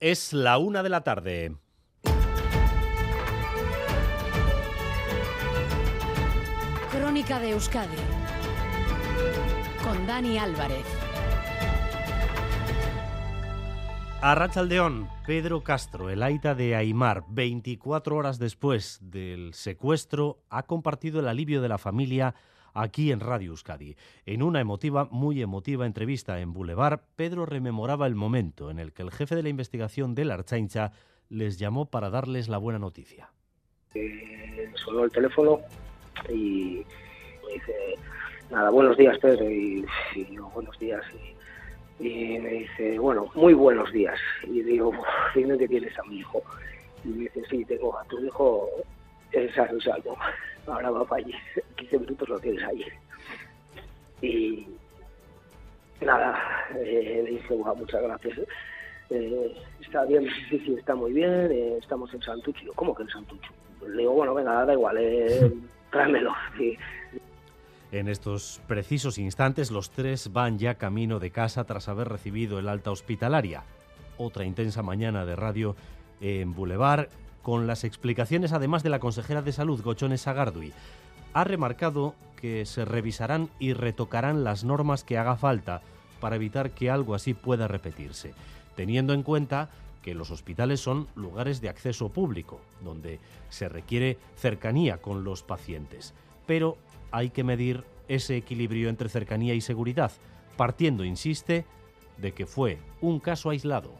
Es la una de la tarde. Crónica de Euskadi con Dani Álvarez. Arrachaldeón, Pedro Castro, el aita de Aymar, 24 horas después del secuestro, ha compartido el alivio de la familia aquí en Radio Euskadi. En una emotiva, muy emotiva entrevista en Boulevard, Pedro rememoraba el momento en el que el jefe de la investigación de la Archaincha les llamó para darles la buena noticia. Eh, sonó el teléfono y me dice, nada, buenos días Pedro, y, yo, buenos días, y, me dice, bueno, muy buenos días, y digo, dime que tienes a mi hijo, y me dice, sí, tengo a tu hijo en San ahora va para allí, 15 minutos lo tienes allí, y nada, eh, le dije, "Guau, muchas gracias, eh, está bien, sí, sí, está muy bien, eh, estamos en Santucho, Y yo, ¿cómo que en Santucho? Le digo, bueno, venga, da igual, eh, tráemelo, y, En estos precisos instantes, los tres van ya camino de casa tras haber recibido el alta hospitalaria. Otra intensa mañana de radio en Boulevard, con las explicaciones además de la consejera de salud, Gochones Sagardui. Ha remarcado que se revisarán y retocarán las normas que haga falta para evitar que algo así pueda repetirse, teniendo en cuenta que los hospitales son lugares de acceso público, donde se requiere cercanía con los pacientes. Pero hay que medir ese equilibrio entre cercanía y seguridad, partiendo, insiste, de que fue un caso aislado.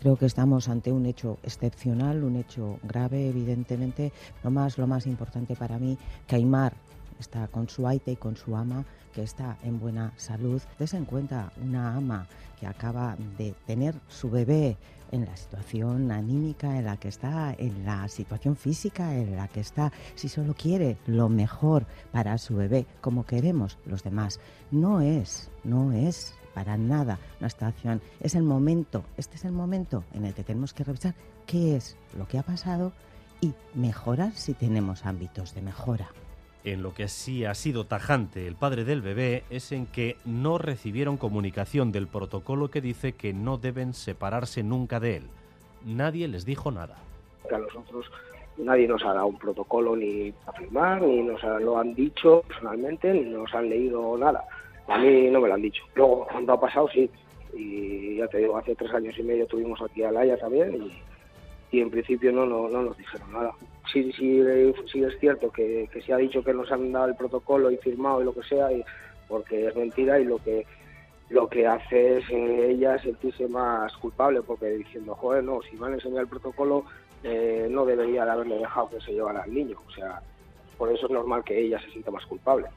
Creo que estamos ante un hecho excepcional, un hecho grave, evidentemente. Lo más, lo más importante para mí, que Aymar está con su aite y con su ama, que está en buena salud. Des en cuenta una ama que acaba de tener su bebé en la situación anímica en la que está, en la situación física en la que está, si solo quiere lo mejor para su bebé, como queremos los demás. No es, no es para nada una situación. Es el momento, este es el momento en el que tenemos que revisar qué es lo que ha pasado y mejorar si tenemos ámbitos de mejora. En lo que sí ha sido tajante el padre del bebé es en que no recibieron comunicación del protocolo que dice que no deben separarse nunca de él. Nadie les dijo nada. a nosotros nadie nos ha dado un protocolo ni a firmar, ni nos lo han dicho personalmente, ni nos han leído nada. A mí no me lo han dicho. Luego, cuando ha pasado, sí. Y ya te digo, hace tres años y medio tuvimos aquí a Laia también y, en principio no, no, no nos dijeron nada. Sí, sí, sí es cierto que, que se ha dicho que nos han dado el protocolo y firmado y lo que sea, y, porque es mentira y lo que lo que hace es eh, ella sentirse más culpable porque diciendo, joder, no, si me han enseñado el protocolo, eh, no debería de haberle dejado que se llevara al niño. O sea, por eso es normal que ella se sienta más culpable.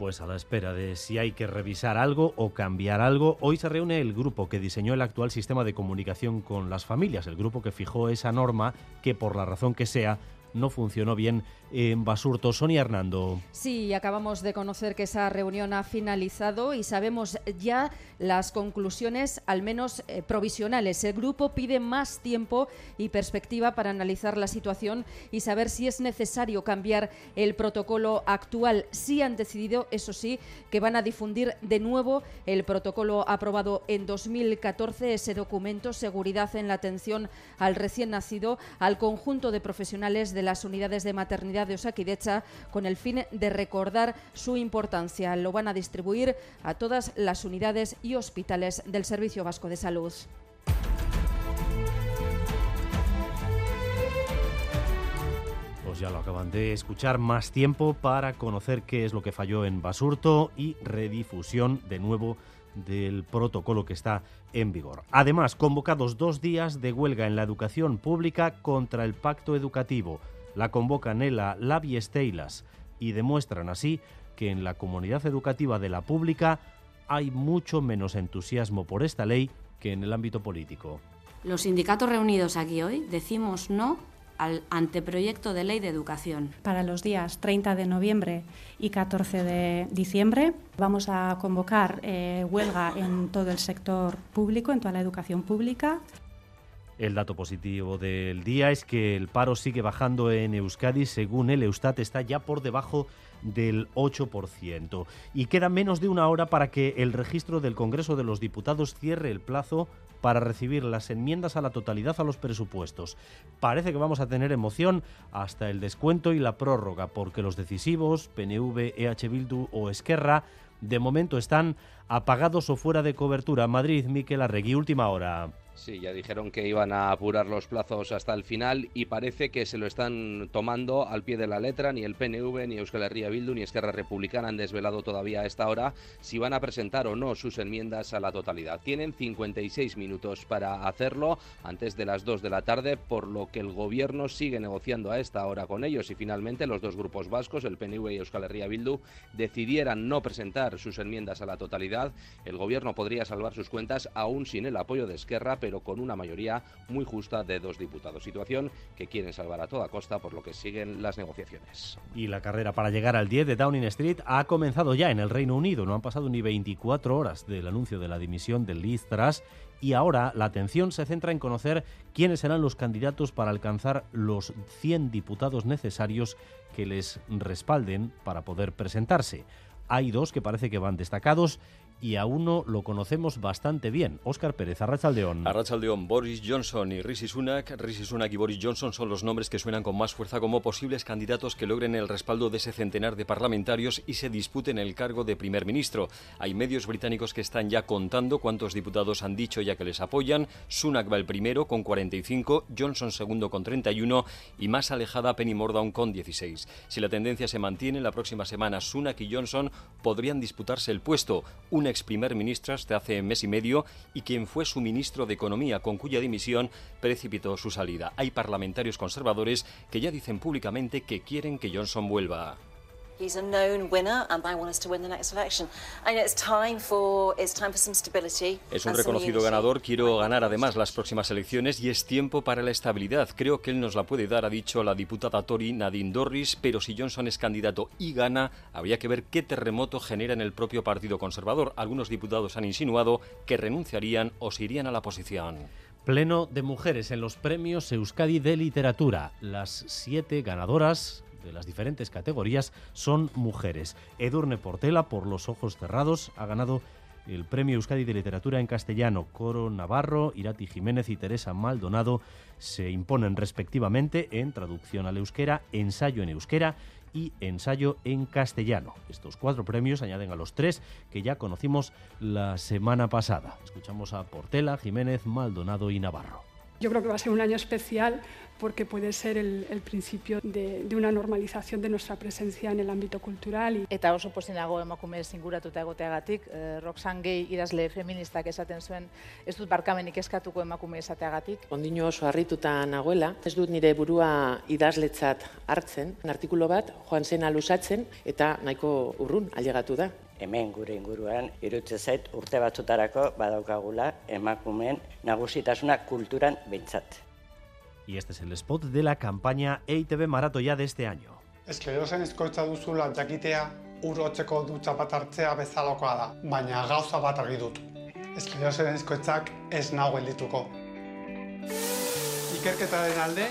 Pues a la espera de si hay que revisar algo o cambiar algo, hoy se reúne el grupo que diseñó el actual sistema de comunicación con las familias, el grupo que fijó esa norma que por la razón que sea no funcionó bien en Basurto. Sonia Hernando. Sí, acabamos de conocer que esa reunión ha finalizado y sabemos ya las conclusiones, al menos eh, provisionales. El grupo pide más tiempo y perspectiva para analizar la situación y saber si es necesario cambiar el protocolo actual. Sí han decidido, eso sí, que van a difundir de nuevo el protocolo aprobado en 2014, ese documento, seguridad en la atención al recién nacido, al conjunto de profesionales de las unidades de maternidad de Osakidecha con el fin de recordar su importancia. Lo van a distribuir a todas las unidades y hospitales del Servicio Vasco de Salud. Pues ya lo acaban de escuchar, más tiempo para conocer qué es lo que falló en Basurto y redifusión de nuevo del protocolo que está en vigor. Además, convocados dos días de huelga en la educación pública contra el pacto educativo. La convocan ELA, Esteilas y demuestran así que en la comunidad educativa de la pública hay mucho menos entusiasmo por esta ley que en el ámbito político. Los sindicatos reunidos aquí hoy decimos no al anteproyecto de ley de educación. Para los días 30 de noviembre y 14 de diciembre vamos a convocar eh, huelga en todo el sector público, en toda la educación pública. El dato positivo del día es que el paro sigue bajando en Euskadi, según el Eustat está ya por debajo del 8%. Y queda menos de una hora para que el registro del Congreso de los Diputados cierre el plazo para recibir las enmiendas a la totalidad a los presupuestos. Parece que vamos a tener emoción hasta el descuento y la prórroga, porque los decisivos, PNV, EH Bildu o Esquerra, de momento están apagados o fuera de cobertura. Madrid, Miquel Arregui, última hora. Sí, ya dijeron que iban a apurar los plazos hasta el final y parece que se lo están tomando al pie de la letra. Ni el PNV, ni Euskal Herria Bildu, ni Esquerra Republicana han desvelado todavía a esta hora si van a presentar o no sus enmiendas a la totalidad. Tienen 56 minutos para hacerlo antes de las 2 de la tarde, por lo que el gobierno sigue negociando a esta hora con ellos y finalmente los dos grupos vascos, el PNV y Euskal Herria Bildu, decidieran no presentar sus enmiendas a la totalidad. El gobierno podría salvar sus cuentas aún sin el apoyo de Esquerra, pero con una mayoría muy justa de dos diputados. Situación que quieren salvar a toda costa, por lo que siguen las negociaciones. Y la carrera para llegar al 10 de Downing Street ha comenzado ya en el Reino Unido. No han pasado ni 24 horas del anuncio de la dimisión de Liz Truss y ahora la atención se centra en conocer quiénes serán los candidatos para alcanzar los 100 diputados necesarios que les respalden para poder presentarse. Hay dos que parece que van destacados y a uno lo conocemos bastante bien. Óscar Pérez, Arrachaldeón. Arrachaldeón, Boris Johnson y Rishi Sunak. Rishi Sunak y Boris Johnson son los nombres que suenan con más fuerza como posibles candidatos que logren el respaldo de ese centenar de parlamentarios y se disputen el cargo de primer ministro. Hay medios británicos que están ya contando cuántos diputados han dicho ya que les apoyan. Sunak va el primero con 45, Johnson segundo con 31 y más alejada Penny Mordaunt con 16. Si la tendencia se mantiene, la próxima semana Sunak y Johnson podrían disputarse el puesto. Una ex primer ministro hasta hace mes y medio y quien fue su ministro de Economía, con cuya dimisión precipitó su salida. Hay parlamentarios conservadores que ya dicen públicamente que quieren que Johnson vuelva. Es un reconocido ganador, quiero ganar además las próximas elecciones y es tiempo para la estabilidad. Creo que él nos la puede dar, ha dicho la diputada Tory Nadine Dorris, pero si Johnson es candidato y gana, habría que ver qué terremoto genera en el propio Partido Conservador. Algunos diputados han insinuado que renunciarían o se irían a la posición. Pleno de mujeres en los premios Euskadi de Literatura. Las siete ganadoras de las diferentes categorías son mujeres. Edurne Portela, por los ojos cerrados, ha ganado el Premio Euskadi de Literatura en castellano. Coro Navarro, Irati Jiménez y Teresa Maldonado se imponen respectivamente en traducción al euskera, ensayo en euskera y ensayo en castellano. Estos cuatro premios añaden a los tres que ya conocimos la semana pasada. Escuchamos a Portela, Jiménez, Maldonado y Navarro. Yo creo que va a ser un año especial porque puede ser el, el principio de, de, una normalización de nuestra presencia en el ámbito cultural. Y... Eta oso posin dago emakume zinguratuta egoteagatik, eh, Roxane Gay idazle feministak esaten zuen, ez dut barkamenik eskatuko emakume esateagatik. Ondino oso harrituta nagoela, ez dut nire burua idazletzat hartzen, artikulo bat joan zena lusatzen eta nahiko urrun ailegatu da hemen gure inguruan irutze zait urte batzutarako badaukagula emakumeen nagusitasuna kulturan behintzat. Y este es el spot de la campaña EITB Maratoia de este año. Esklerosen izkoitza duzula jakitea urotzeko dutxa bat hartzea bezalokoa da, baina gauza bat argi dut. Esklerosen izkoitzak ez nago geldituko. Ikerketaren alde,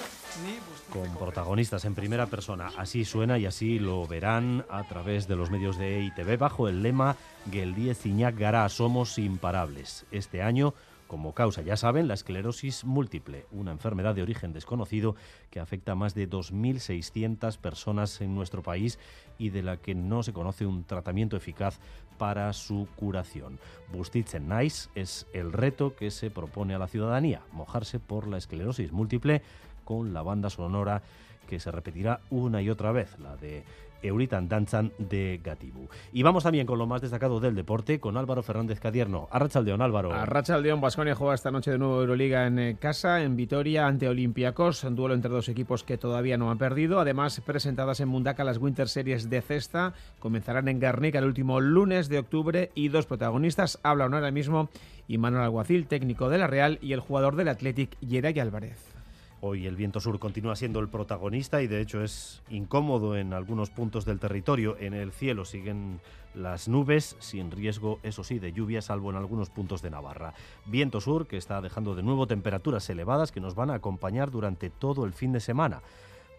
con protagonistas en primera persona. Así suena y así lo verán a través de los medios de EITV bajo el lema Geldie Ciñac Gara Somos Imparables. Este año, como causa, ya saben, la esclerosis múltiple, una enfermedad de origen desconocido que afecta a más de 2.600 personas en nuestro país y de la que no se conoce un tratamiento eficaz para su curación. Bustitzen Nice es el reto que se propone a la ciudadanía, mojarse por la esclerosis múltiple con la banda sonora que se repetirá una y otra vez, la de Euritan Danzan de Gatibu. Y vamos también con lo más destacado del deporte, con Álvaro Fernández Cadierno. Arrachaldeón, Álvaro. Arrachaldeón, Basconia juega esta noche de nuevo Euroliga en eh, casa, en Vitoria, ante Olympiacos, un duelo entre dos equipos que todavía no han perdido. Además, presentadas en Mundaka las Winter Series de cesta, comenzarán en Garnica el último lunes de octubre y dos protagonistas hablan ahora mismo Manuel Alguacil, técnico de la Real, y el jugador del Athletic, Yeray Álvarez. Hoy el viento sur continúa siendo el protagonista y de hecho es incómodo en algunos puntos del territorio. En el cielo siguen las nubes, sin riesgo, eso sí, de lluvia, salvo en algunos puntos de Navarra. Viento sur que está dejando de nuevo temperaturas elevadas que nos van a acompañar durante todo el fin de semana.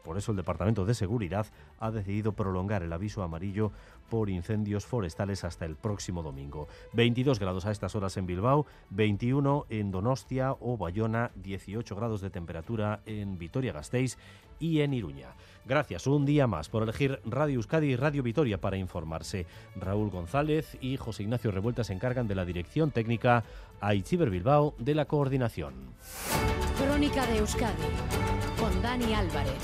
Por eso el Departamento de Seguridad ha decidido prolongar el aviso amarillo por incendios forestales hasta el próximo domingo. 22 grados a estas horas en Bilbao, 21 en Donostia o Bayona, 18 grados de temperatura en Vitoria-Gasteiz y en Iruña. Gracias un día más por elegir Radio Euskadi y Radio Vitoria para informarse. Raúl González y José Ignacio Revuelta se encargan de la dirección técnica, a Itziber Bilbao de la coordinación. Crónica de Euskadi con Dani Álvarez.